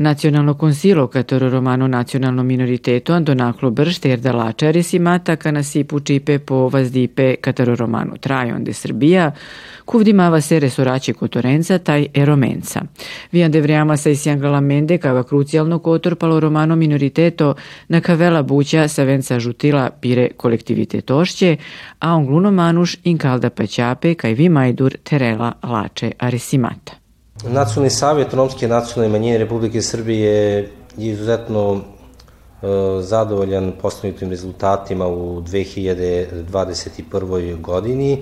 Nacionalno consilo catero romano nacionalno minoriteto andonaclo bršter da lačari simata kana si pučipe po vazdipe catero romano trajon de Srbija, kuvdimava se resoraće kotorenca taj eromenca. Vian de vriama sa isjangala mende kava krucijalno kotor palo romano minoriteto na kavela buća sa venca žutila pire kolektivitetošće, a on gluno manuš in kalda paćape kaj vi majdur terela lače aresimata. Nacionalni savjet Romske nacionalne manjine Republike Srbije je izuzetno e, zadovoljan postignutim rezultatima u 2021. godini. E,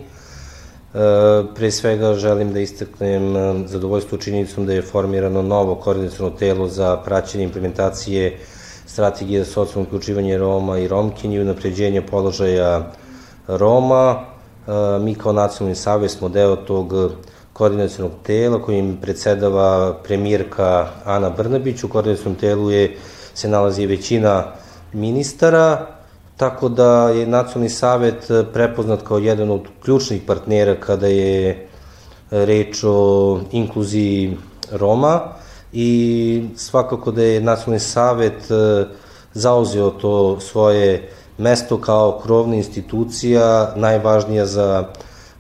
pre svega želim da istaknem e, zadovoljstvo činjenicom da je formirano novo koordinacijono telo za praćenje implementacije strategije za socijalno uključivanje Roma i Romkinji i unapređenje položaja Roma. Mi kao nacionalni savjet smo deo tog tela kojim predsedava premijerka Ana Brnabić. U koordinacijonom telu je, se nalazi većina ministara, tako da je Nacionalni savet prepoznat kao jedan od ključnih partnera kada je reč o inkluziji Roma i svakako da je Nacionalni savet e, zauzeo to svoje mesto kao krovna institucija najvažnija za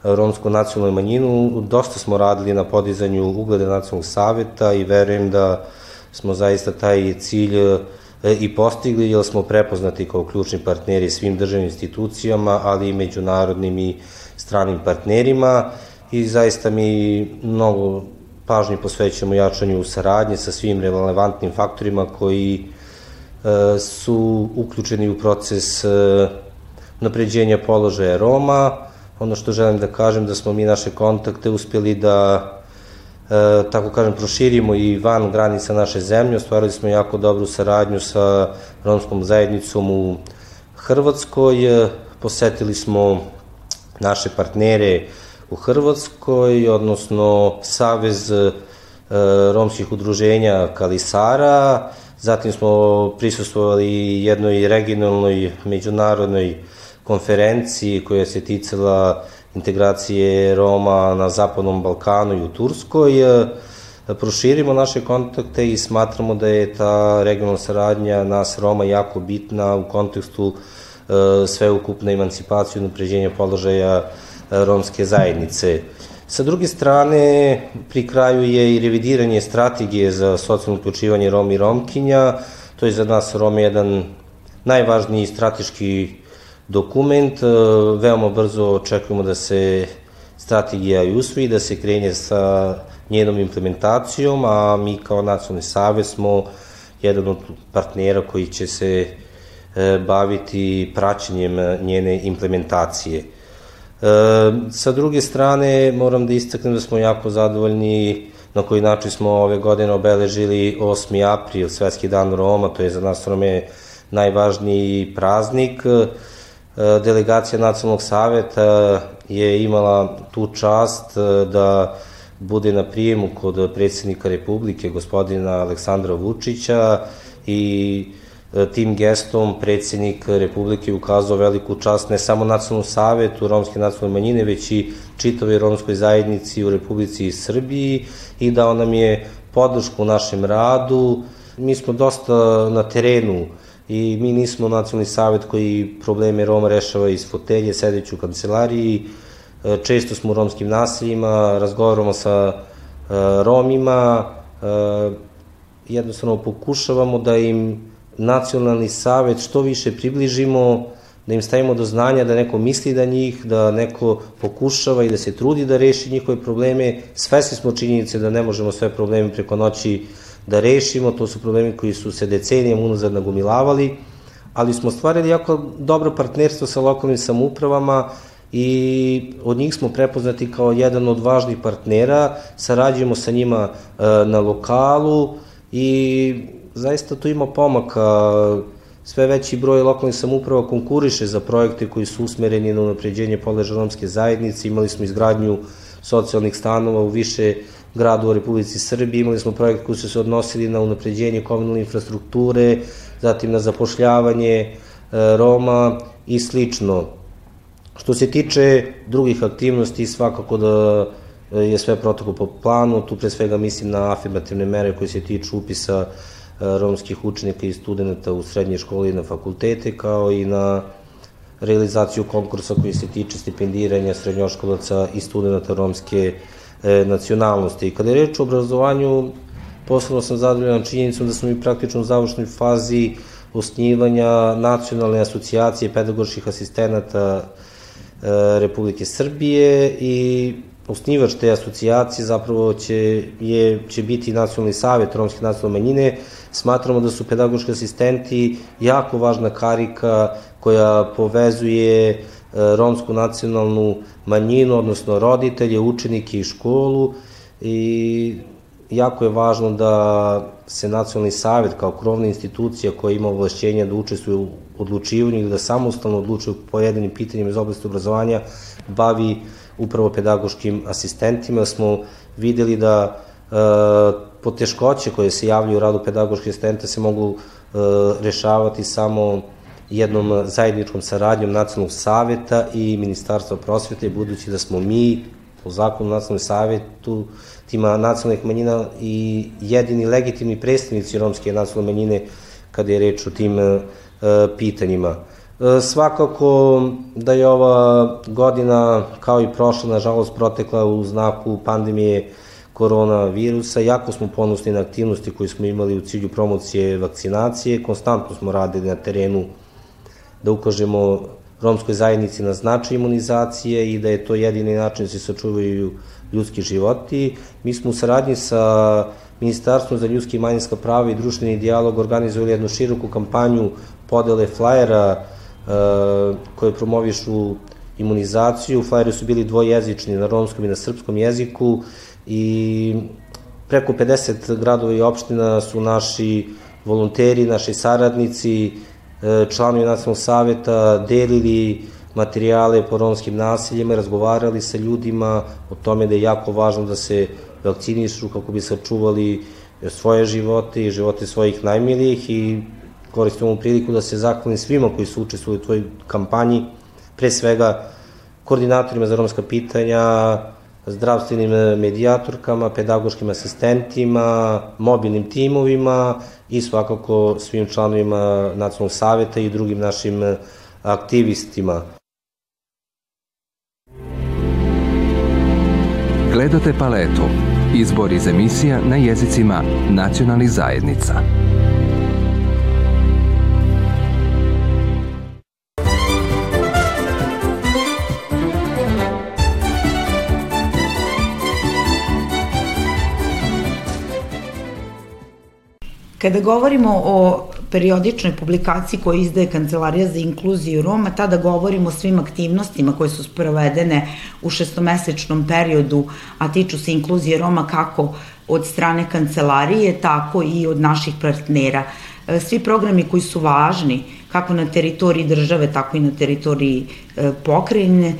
romsku nacionalnu manjinu. Dosta smo radili na podizanju ugleda nacionalnog saveta i verujem da smo zaista taj cilj e, i postigli, jer smo prepoznati kao ključni partneri svim državnim institucijama, ali i međunarodnim i stranim partnerima i zaista mi mnogo pažnje posvećamo jačanju saradnje sa svim relevantnim faktorima koji e, su uključeni u proces e, napređenja položaja Roma, Ono što želim da kažem da smo mi naše kontakte uspjeli da e, tako kažem, proširimo i van granica naše zemlje. Ostvarili smo jako dobru saradnju sa romskom zajednicom u Hrvatskoj. Posetili smo naše partnere u Hrvatskoj, odnosno Savez e, romskih udruženja Kalisara, zatim smo prisustvovali jednoj regionalnoj međunarodnoj konferenciji koja se ticala integracije Roma na Zapadnom Balkanu i u Turskoj, e, proširimo naše kontakte i smatramo da je ta regionalna saradnja nas Roma jako bitna u kontekstu e, sveukupne emancipacije i napređenja položaja e, romske zajednice. Sa druge strane, pri kraju je i revidiranje strategije za socijalno uključivanje Roma i Romkinja. To je za nas Roma jedan najvažniji strateški dokument. E, veoma brzo očekujemo da se strategija i usvoji, da se krenje sa njenom implementacijom, a mi kao nacionalni savez smo jedan od partnera koji će se e, baviti praćenjem njene implementacije. E, sa druge strane, moram da istaknem da smo jako zadovoljni na koji način smo ove godine obeležili 8. april, Svetski dan Roma, to je za nas Rome najvažniji praznik. E, delegacija Nacionalnog saveta je imala tu čast e, da bude na prijemu kod predsednika Republike, gospodina Aleksandra Vučića i e, tim gestom predsednik Republike ukazao veliku čast ne samo Nacionalnom savetu Romske nacionalne manjine, već i čitove romskoj zajednici u Republici Srbiji i dao nam je podršku u našem radu. Mi smo dosta na terenu i mi nismo nacionalni savet koji probleme Roma rešava iz fotelje, sedeći u kancelariji, e, često smo u romskim naseljima, razgovaramo sa e, Romima, e, jednostavno pokušavamo da im nacionalni savet što više približimo, da im stavimo do znanja da neko misli da njih, da neko pokušava i da se trudi da reši njihove probleme. Svesni smo činjenice da ne možemo sve probleme preko noći da rešimo, to su problemi koji su se decenijama unazad nagomilavali, ali smo stvarili jako dobro partnerstvo sa lokalnim samoupravama i od njih smo prepoznati kao jedan od važnih partnera, sarađujemo sa njima e, na lokalu i zaista tu ima pomaka, sve veći broj lokalnih samouprava konkuriše za projekte koji su usmereni na unapređenje položaja romske zajednice, imali smo izgradnju socijalnih stanova u više gradu u Republici Srbiji. Imali smo projekt koji su se odnosili na unapređenje komunalne infrastrukture, zatim na zapošljavanje e, Roma i slično. Što se tiče drugih aktivnosti, svakako da je sve protokol po planu, tu pre svega mislim na afirmativne mere koje se tiču upisa romskih učenika i studenta u srednje škole i na fakultete, kao i na realizaciju konkursa koji se tiče stipendiranja srednjoškolaca i studenta romske e, nacionalnosti. I kada je reč o obrazovanju, posebno sam zadovoljan činjenicom da smo mi praktično u završnoj fazi osnivanja nacionalne asocijacije pedagoških asistenata e, Republike Srbije i osnivač te asocijacije zapravo će, je, će biti Nacionalni savet Romske nacionalne manjine. Smatramo da su pedagoški asistenti jako važna karika koja povezuje e, romsku nacionalnu manjinu, odnosno roditelje, učenike i školu i jako je važno da se nacionalni savet kao krovna institucija koja ima ovlašćenja da učestvuje u odlučivanju ili da samostalno odlučuje u pojedinim pitanjima iz oblasti obrazovanja bavi upravo pedagoškim asistentima. Smo videli da e, poteškoće koje se javljaju u radu pedagoških asistenta se mogu e, rešavati samo jednom zajedničkom saradnjom nacionalnog saveta i Ministarstva prosvete, budući da smo mi po zakonu nacionalnog savetu tima nacionalnih manjina i jedini legitimni predstavnici romske nacionalne manjine kada je reč o tim e, pitanjima. E, svakako da je ova godina, kao i prošla, nažalost, protekla u znaku pandemije koronavirusa. Jako smo ponosni na aktivnosti koje smo imali u cilju promocije vakcinacije. Konstantno smo radili na terenu da ukažemo romskoj zajednici na značaj imunizacije i da je to jedini način da se sačuvaju ljudski životi. Mi smo u saradnji sa Ministarstvom za ljudski i manjinska prava i društveni dijalog organizovali jednu široku kampanju podele flajera e, koje promovišu imunizaciju. Flajeri su bili dvojezični na romskom i na srpskom jeziku i preko 50 gradova i opština su naši volonteri, naši saradnici, članovi nacionalnog saveta delili materijale po romskim naseljima, razgovarali sa ljudima o tome da je jako važno da se vakcinišu kako bi sačuvali svoje živote i živote svojih najmilijih i koristim ovu priliku da se zahvalim svima koji su učestvovali u tvojoj kampanji, pre svega koordinatorima za romska pitanja, zdravstvenim medijatorkama, pedagoškim asistentima, mobilnim timovima i svakako svim članovima nacionalnog saveta i drugim našim aktivistima. Gledate paletu. Izbor iz emisija na jezicima nacionalnih zajednica. Kada govorimo o periodičnoj publikaciji koju izdaje Kancelarija za inkluziju Roma, tada govorimo o svim aktivnostima koje su sprovedene u šestomesečnom periodu, a tiču se inkluzije Roma kako od strane kancelarije, tako i od naših partnera. E, svi programi koji su važni, kako na teritoriji države, tako i na teritoriji e, pokrajine,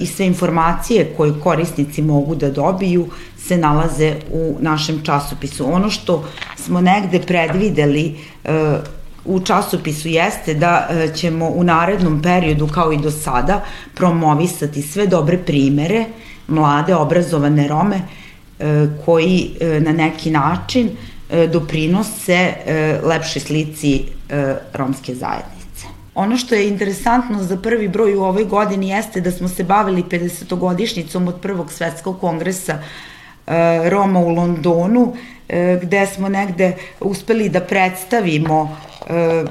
i sve informacije koje korisnici mogu da dobiju se nalaze u našem časopisu. Ono što smo negde predvideli e, u časopisu jeste da e, ćemo u narednom periodu kao i do sada promovisati sve dobre primere mlade obrazovane Rome e, koji na neki način doprinose lepše slici romske zajednice. Ono što je interesantno za prvi broj u ovoj godini jeste da smo se bavili 50-godišnjicom od prvog svetskog kongresa E, Roma u Londonu, e, gde smo negde uspeli da predstavimo e,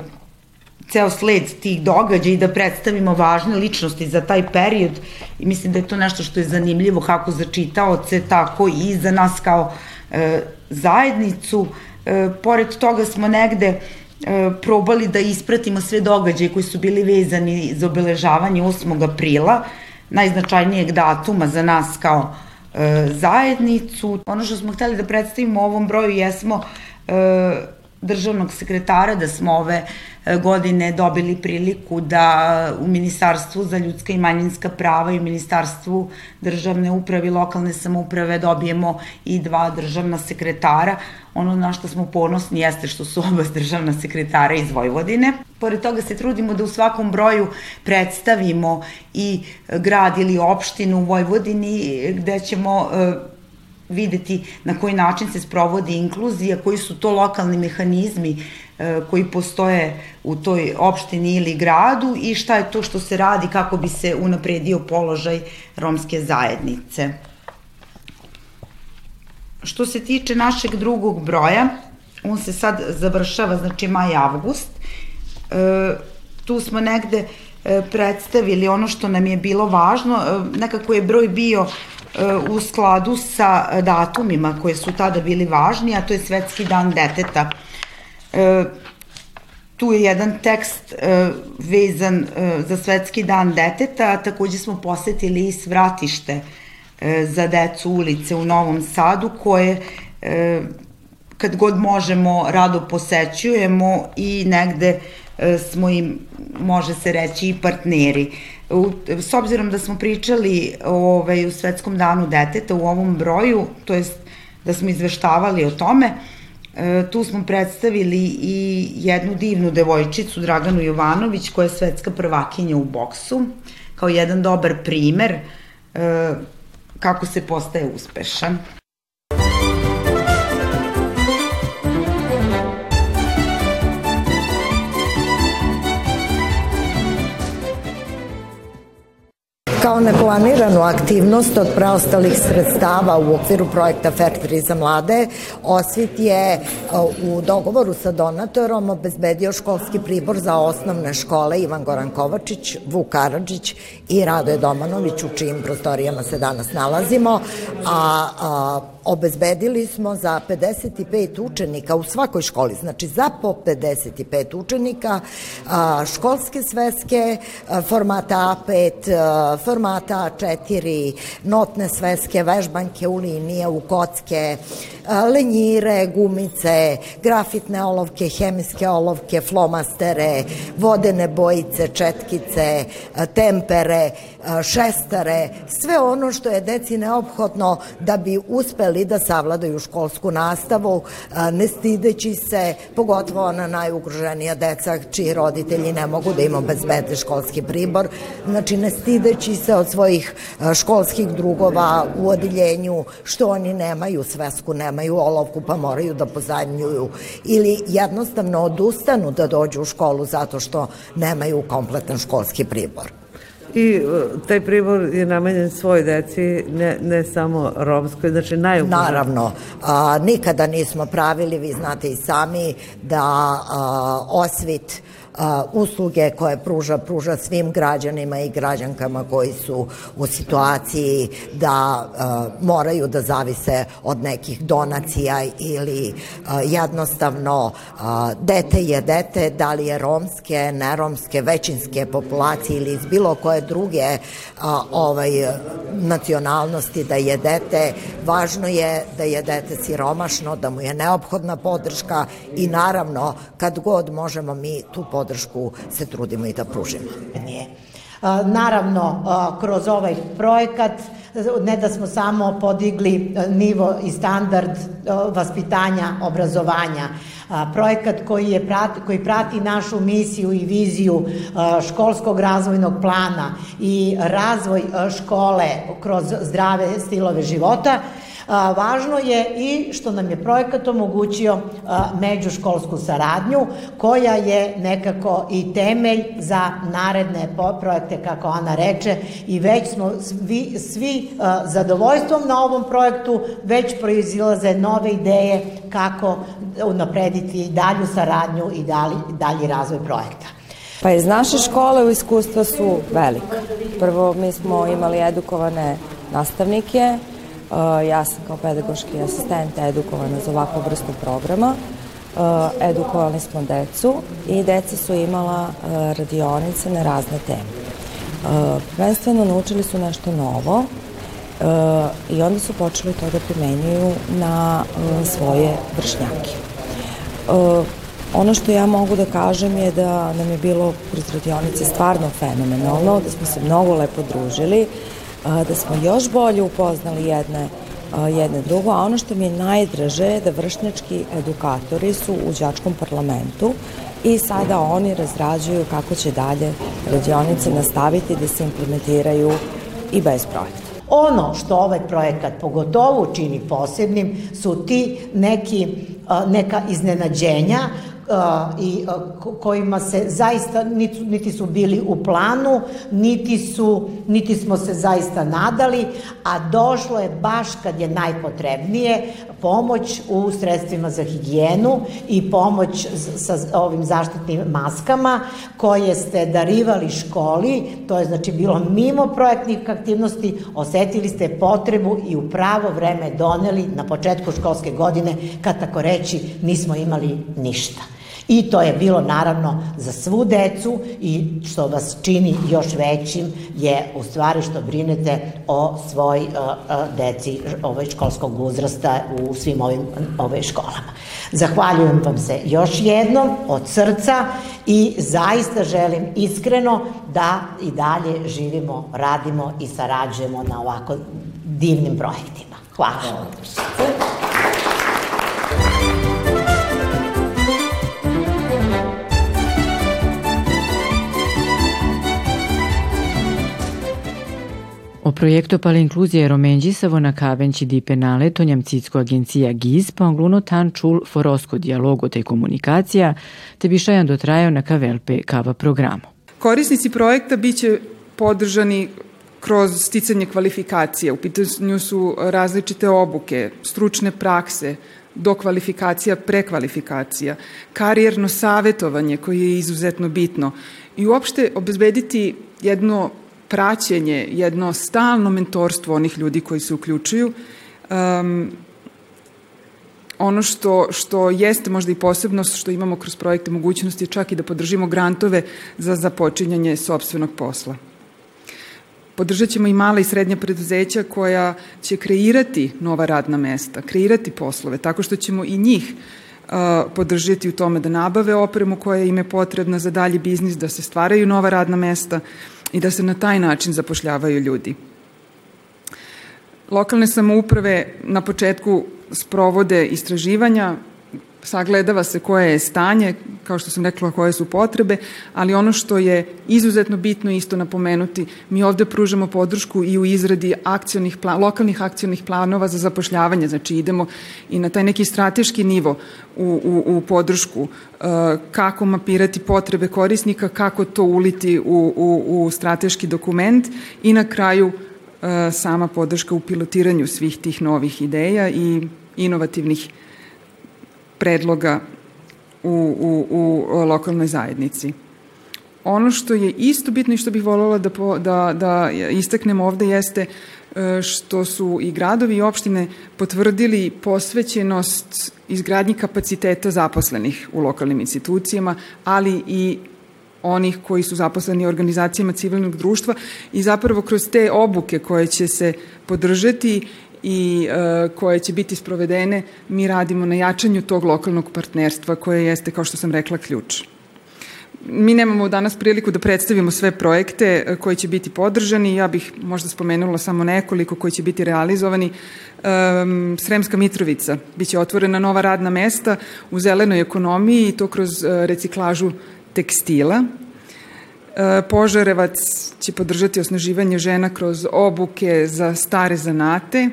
ceo sled tih događaja i da predstavimo važne ličnosti za taj period i mislim da je to nešto što je zanimljivo kako za čitaoce, tako i za nas kao zajednicu. Pored toga smo negde probali da ispratimo sve događaje koji su bili vezani za obeležavanje 8. aprila, najznačajnijeg datuma za nas kao e, zajednicu. Ono što smo hteli da predstavimo u ovom broju jesmo e, državnog sekretara, da smo ove godine dobili priliku da u Ministarstvu za ljudska i manjinska prava i Ministarstvu državne uprave i lokalne samouprave dobijemo i dva državna sekretara. Ono na što smo ponosni jeste što su oba državna sekretara iz Vojvodine. Pored toga se trudimo da u svakom broju predstavimo i grad ili opštinu u Vojvodini gde ćemo videti na koji način se sprovodi inkluzija, koji su to lokalni mehanizmi e, koji postoje u toj opštini ili gradu i šta je to što se radi kako bi se unapredio položaj romske zajednice. Što se tiče našeg drugog broja, on se sad završava, znači maj-avgust, e, tu smo negde e, predstavili ono što nam je bilo važno, nekako je broj bio u skladu sa datumima koje su tada bili važni, a to je Svetski dan deteta. E, tu je jedan tekst e, vezan e, za Svetski dan deteta, a takođe smo posetili i svratište za decu ulice u Novom Sadu, koje kad god možemo rado posećujemo i negde smo im, može se reći, i partneri. U, s obzirom da smo pričali ovaj, u Svetskom danu deteta u ovom broju, to jest da smo izveštavali o tome, e, tu smo predstavili i jednu divnu devojčicu, Draganu Jovanović, koja je svetska prvakinja u boksu, kao jedan dobar primer e, kako se postaje uspešan. Kao neplaniranu aktivnost od preostalih sredstava u okviru projekta Fair za mlade, Osvit je u dogovoru sa donatorom obezbedio školski pribor za osnovne škole Ivan Goran Kovačić, Vuk Karadžić i Radoje Domanović u čijim prostorijama se danas nalazimo, a, a obezbedili smo za 55 učenika u svakoj školi, znači za po 55 učenika, školske sveske formata A5, formata A4, notne sveske, vežbanke u linije, u kocke, lenjire, gumice, grafitne olovke, hemijske olovke, flomastere, vodene bojice, četkice, tempere, šestare, sve ono što je deci neophodno da bi uspeli da savladaju školsku nastavu, ne stideći se, pogotovo na najugroženija deca čiji roditelji ne mogu da im obezbede školski pribor, znači ne stideći se od svojih školskih drugova u odeljenju što oni nemaju svesku, nemaju olovku pa moraju da pozajmljuju ili jednostavno odustanu da dođu u školu zato što nemaju kompletan školski pribor. I e, taj pribor je namenjen svoj deci, ne, ne samo romskoj, znači najugroženije. Naravno, a, nikada nismo pravili, vi znate i sami, da a, osvit usluge koje pruža, pruža svim građanima i građankama koji su u situaciji da moraju da zavise od nekih donacija ili jednostavno dete je dete, da li je romske, neromske, većinske populacije ili iz bilo koje druge ovaj, nacionalnosti da je dete, važno je da je dete siromašno, da mu je neophodna podrška i naravno kad god možemo mi tu podršku podršku se trudimo i da pružimo. Nije. Naravno, kroz ovaj projekat ne da smo samo podigli nivo i standard vaspitanja, obrazovanja, projekat koji, je koji prati našu misiju i viziju školskog razvojnog plana i razvoj škole kroz zdrave stilove života, A, važno je i što nam je projekat omogućio međuškolsku saradnju, koja je nekako i temelj za naredne projekte, kako ona reče, i već smo svi, svi zadovoljstvom na ovom projektu već proizilaze nove ideje kako unaprediti dalju saradnju i dalji, dalji razvoj projekta. Pa iz naše škole u iskustva su velika. Prvo, mi smo imali edukovane nastavnike, ja sam kao pedagoški asistent edukovana za ovakvu vrstu programa. Uh, edukovali smo decu i deca su imala uh, radionice na razne teme. Prvenstveno naučili su nešto novo i onda su počeli to da primenjuju na svoje vršnjake. Ono što ja mogu da kažem je da nam je bilo kroz radionice stvarno fenomenalno, da smo se mnogo lepo družili, da smo još bolje upoznali jedne jedne drugo, a ono što mi je najdraže je da vršnjački edukatori su u đačkom parlamentu i sada oni razrađuju kako će dalje radionice nastaviti da se implementiraju i bez projekta. Ono što ovaj projekat pogotovo čini posebnim su ti neki, neka iznenađenja i kojima se zaista niti, su bili u planu, niti, su, niti smo se zaista nadali, a došlo je baš kad je najpotrebnije pomoć u sredstvima za higijenu i pomoć sa ovim zaštitnim maskama koje ste darivali školi, to je znači bilo mimo projektnih aktivnosti, osetili ste potrebu i u pravo vreme doneli na početku školske godine, kad tako reći nismo imali ništa. I to je bilo naravno za svu decu i što vas čini još većim je u stvari što brinete o svoj uh, uh, deci ovaj školskog uzrasta u svim ovim ove školama. Zahvaljujem vam se još jednom od srca i zaista želim iskreno da i dalje živimo, radimo i sarađujemo na ovako divnim projektima. Hvala. O per l'inclusie romengisavo na kavenci di penale to njamcicko agencija GIZ pa angluno tan čul forosko dialogo te komunikacija, te bi šajan dotrajao na kavelpe kava programu. Korisnici projekta biće podržani kroz sticanje kvalifikacija. U pitanju su različite obuke, stručne prakse, do kvalifikacija, prekvalifikacija, karijerno savetovanje koje je izuzetno bitno i uopšte obezbediti jedno praćenje, jedno stalno mentorstvo onih ljudi koji se uključuju. Um, ono što, što jeste možda i posebnost što imamo kroz projekte mogućnosti čak i da podržimo grantove za započinjanje sobstvenog posla. Podržat ćemo i mala i srednja preduzeća koja će kreirati nova radna mesta, kreirati poslove, tako što ćemo i njih uh, podržati u tome da nabave opremu koja im je potrebna za dalji biznis, da se stvaraju nova radna mesta, uh, i da se na taj način zapošljavaju ljudi. Lokalne samouprave na početku sprovode istraživanja, sagledava se koje je stanje, kao što sam rekla, koje su potrebe, ali ono što je izuzetno bitno isto napomenuti, mi ovde pružamo podršku i u izradi akcionih plan, lokalnih akcionih planova za zapošljavanje, znači idemo i na taj neki strateški nivo u, u, u podršku uh, kako mapirati potrebe korisnika, kako to uliti u, u, u strateški dokument i na kraju uh, sama podrška u pilotiranju svih tih novih ideja i inovativnih predloga u, u, u lokalnoj zajednici. Ono što je isto bitno i što bih voljela da, po, da, da istaknem ovde jeste e, što su i gradovi i opštine potvrdili posvećenost izgradnji kapaciteta zaposlenih u lokalnim institucijama, ali i onih koji su zaposleni organizacijama civilnog društva i zapravo kroz te obuke koje će se podržati i e, koje će biti sprovedene, mi radimo na jačanju tog lokalnog partnerstva koje jeste, kao što sam rekla, ključ. Mi nemamo danas priliku da predstavimo sve projekte e, koji će biti podržani. Ja bih možda spomenula samo nekoliko koji će biti realizovani. Um, Sremska Mitrovica biće otvorena nova radna mesta u zelenoj ekonomiji i to kroz uh, reciklažu tekstila. Požarevac će podržati osnaživanje žena kroz obuke za stare zanate,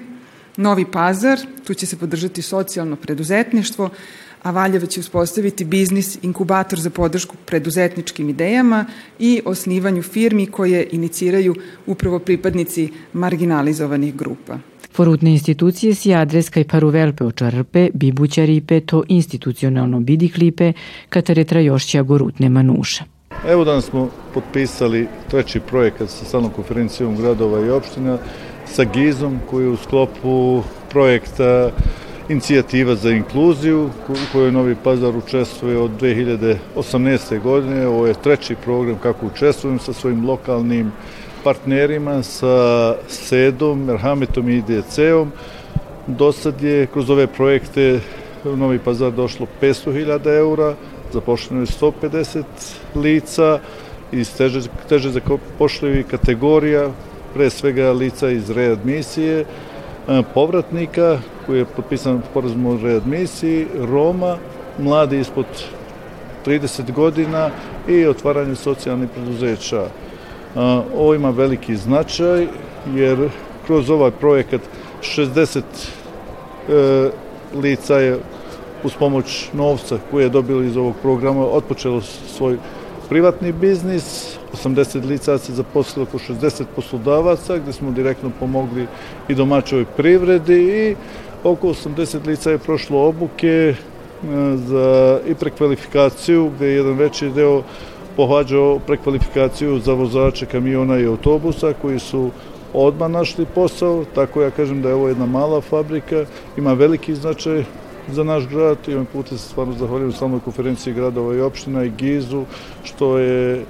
Novi Pazar, tu će se podržati socijalno preduzetništvo, a Valjevo će uspostaviti biznis inkubator za podršku preduzetničkim idejama i osnivanju firmi koje iniciraju upravo pripadnici marginalizovanih grupa. Forutne institucije si adreska i paruvelpe očarpe, bibućaripe, to institucionalno bidiklipe, kataretra jošća gorutne manuša. Evo danas smo potpisali treći projekat sa stalnom konferencijom gradova i opština sa GIZ-om koji je u sklopu projekta inicijativa za inkluziju u kojoj Novi Pazar učestvuje od 2018. godine. Ovo je treći program kako učestvujem sa svojim lokalnim partnerima, sa SEDom, Merhametom i IDC-om. Do sad je kroz ove projekte u Novi Pazar došlo 500.000 eura, zapošljeno je 150 lica iz teže, teže zapošljivi kategorija, pre svega lica iz readmisije, povratnika koji je potpisan porazum o readmisiji, Roma, mladi ispod 30 godina i otvaranje socijalnih preduzeća. Ovo ima veliki značaj jer kroz ovaj projekat 60 e, lica je uz pomoć novca koje je dobilo iz ovog programa otpočelo svoj privatni biznis, 80 lica se zaposlilo oko 60 poslodavaca gde smo direktno pomogli i domaćoj privredi i oko 80 lica je prošlo obuke e, za i prekvalifikaciju gde je jedan veći deo pohađao prekvalifikaciju za vozače kamiona i autobusa koji su odmah našli posao, tako ja kažem da je ovo jedna mala fabrika, ima veliki značaj za naš grad i ovim putem se stvarno zahvaljujem samoj konferenciji gradova i opština i Gizu, što je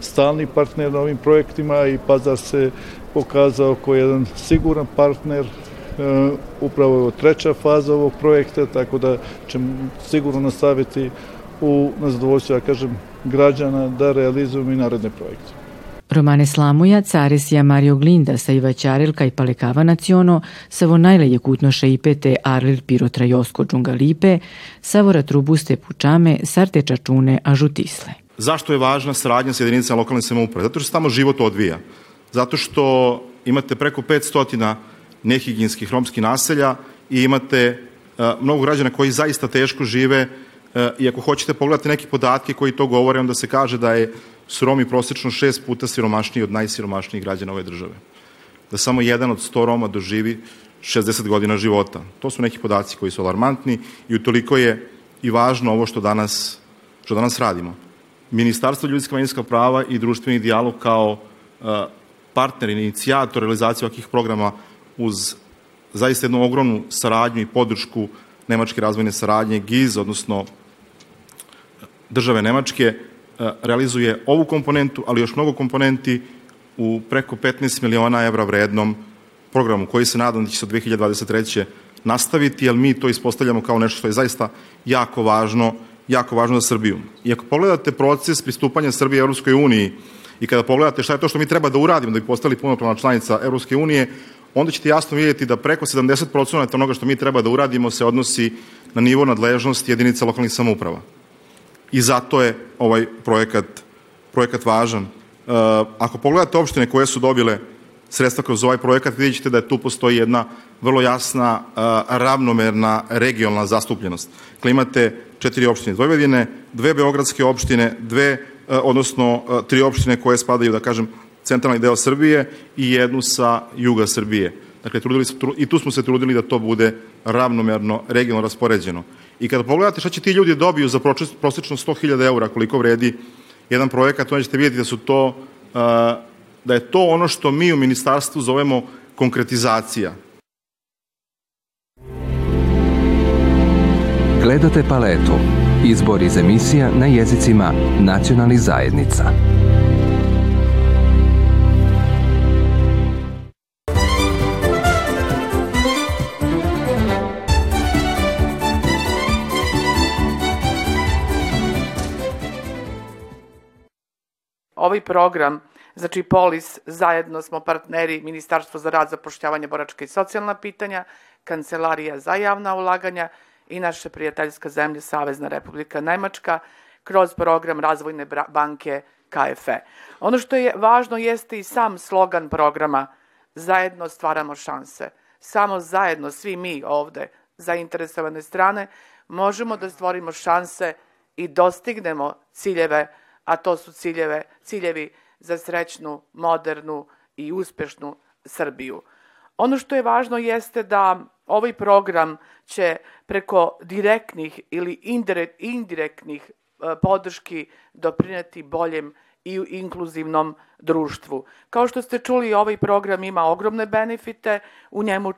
stalni partner na ovim projektima i Pazar se pokazao kao jedan siguran partner e, upravo je treća faza ovog projekta, tako da ćemo sigurno nastaviti u nazadovoljstvu, ja kažem, građana da realizujemo i naredne projekte. Romane Slamuja, Caresija Mario Glinda, sa Ivaćarilka i Palekava naciono, Savo najleje kutnoše ipete Arlil Pirotra Josko Džungalipe, Savora Trubuste Pučame, Sarte Čačune, Ažutisle. Zašto je važna saradnja sa jedinicama lokalne samouprave? Zato što se tamo život odvija. Zato što imate preko 500 nehigijenskih romskih naselja i imate uh, mnogo građana koji zaista teško žive uh, i ako hoćete pogledati neke podatke koji to govore, onda se kaže da je su Romi prosečno šest puta siromašniji od najsiromašnijih građana ove države. Da samo jedan od sto Roma doživi 60 godina života. To su neki podaci koji su alarmantni i utoliko je i važno ovo što danas, što danas radimo. Ministarstvo ljudska manjinska prava i društveni dijalog kao uh, partner i inicijator realizacije ovakvih programa uz zaista jednu ogromnu saradnju i podršku Nemačke razvojne saradnje GIZ, odnosno države Nemačke, E, realizuje ovu komponentu, ali još mnogo komponenti u preko 15 miliona evra vrednom programu koji se nadam da će se od 2023. nastaviti, jer mi to ispostavljamo kao nešto što je zaista jako važno, jako važno za Srbiju. I ako pogledate proces pristupanja Srbije Evropskoj uniji i kada pogledate šta je to što mi treba da uradimo da bi postali punopravna članica Evropske unije, onda ćete jasno vidjeti da preko 70% onoga što mi treba da uradimo se odnosi na nivo nadležnosti jedinica lokalnih samouprava i zato je ovaj projekat, projekat važan. E, ako pogledate opštine koje su dobile sredstva kroz ovaj projekat, vidjet ćete da je tu postoji jedna vrlo jasna, e, ravnomerna regionalna zastupljenost. Dakle, imate četiri opštine iz Vojvodine, dve beogradske opštine, dve, e, odnosno tri opštine koje spadaju, da kažem, centralni deo Srbije i jednu sa juga Srbije. Dakle, trudili, i tu smo se trudili da to bude ravnomerno, regionalno raspoređeno. I kada pogledate šta će ti ljudi dobiju za prosečno 100.000 eura koliko vredi jedan projekat, onda ćete vidjeti da su to, da je to ono što mi u ministarstvu zovemo konkretizacija. Gledate paletu. Izbor iz emisija na jezicima nacionalnih zajednica. Ovaj program, znači Polis, zajedno smo partneri Ministarstvo za rad, zapošljavanje, boračka i socijalna pitanja, Kancelarija za javna ulaganja i naša prijateljska zemlja Savezna Republika Nemačka kroz program Razvojne banke KFE. Ono što je važno jeste i sam slogan programa Zajedno stvaramo šanse. Samo zajedno, svi mi ovde, zainteresovane strane, možemo da stvorimo šanse i dostignemo ciljeve a to su ciljeve, ciljevi za srećnu, modernu i uspešnu Srbiju. Ono što je važno jeste da ovaj program će preko direktnih ili indirektnih e, podrški doprineti boljem i inkluzivnom društvu. Kao što ste čuli, ovaj program ima ogromne benefite, u njemu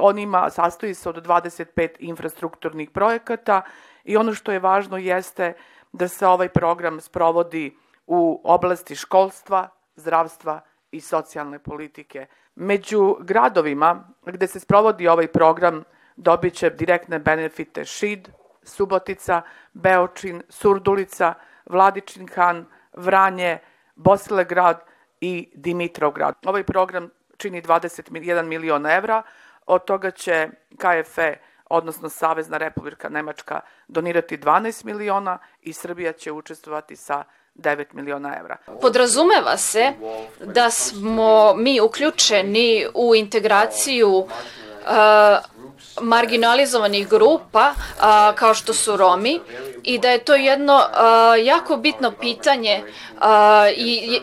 on ima, sastoji se od 25 infrastrukturnih projekata i ono što je važno jeste da se ovaj program sprovodi u oblasti školstva, zdravstva i socijalne politike. Među gradovima gde se sprovodi ovaj program dobit će direktne benefite Šid, Subotica, Beočin, Surdulica, Vladičin Han, Vranje, Bosilegrad i Dimitrovgrad. Ovaj program čini 21 milion evra, od toga će KFE, odnosno Savezna republika Nemačka, donirati 12 miliona i Srbija će učestvovati sa 9 miliona evra. Podrazumeva se da smo mi uključeni u integraciju uh, marginalizovanih grupa a, kao što su Romi i da je to jedno a, jako bitno pitanje a, i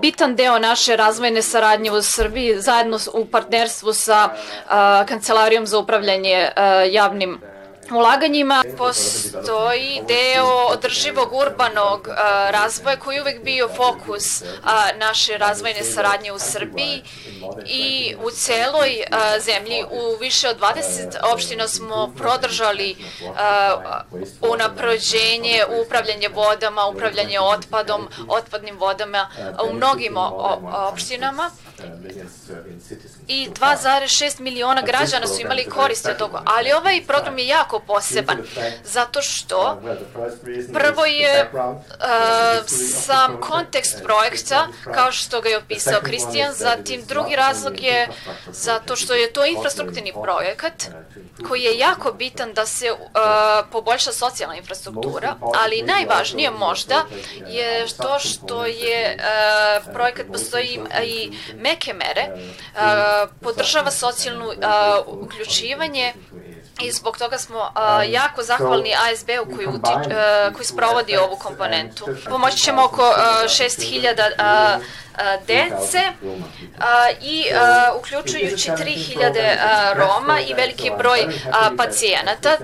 bitan deo naše razvojne saradnje u Srbiji zajedno u partnerstvu sa a, Kancelarijom za upravljanje a, javnim ulaganjima postoji deo održivog urbanog a, razvoja koji je uvek bio fokus a, naše razvojne saradnje u Srbiji. I u celoj a, zemlji u više od 20 opština smo prodržali unaprođenje, upravljanje vodama, upravljanje otpadom, otpadnim vodama u mnogim opštinama i 2,6 miliona građana su imali koriste od toga. Ali ovaj program je jako poseban, zato što prvo je uh, sam kontekst projekta, kao što ga je opisao Kristijan, zatim drugi razlog je zato što je to infrastrukturni projekat koji je jako bitan da se uh, poboljša socijalna infrastruktura, ali najvažnije možda je to što je uh, projekat postoji i meke mere, uh, podržava socijalnu uključivanje i zbog toga smo jako zahvalni ASB-u koji, uti, koji sprovodi ovu komponentu. Pomoći ćemo oko a, 6000 dece i uključujući 3000 Roma i veliki broj pacijenata.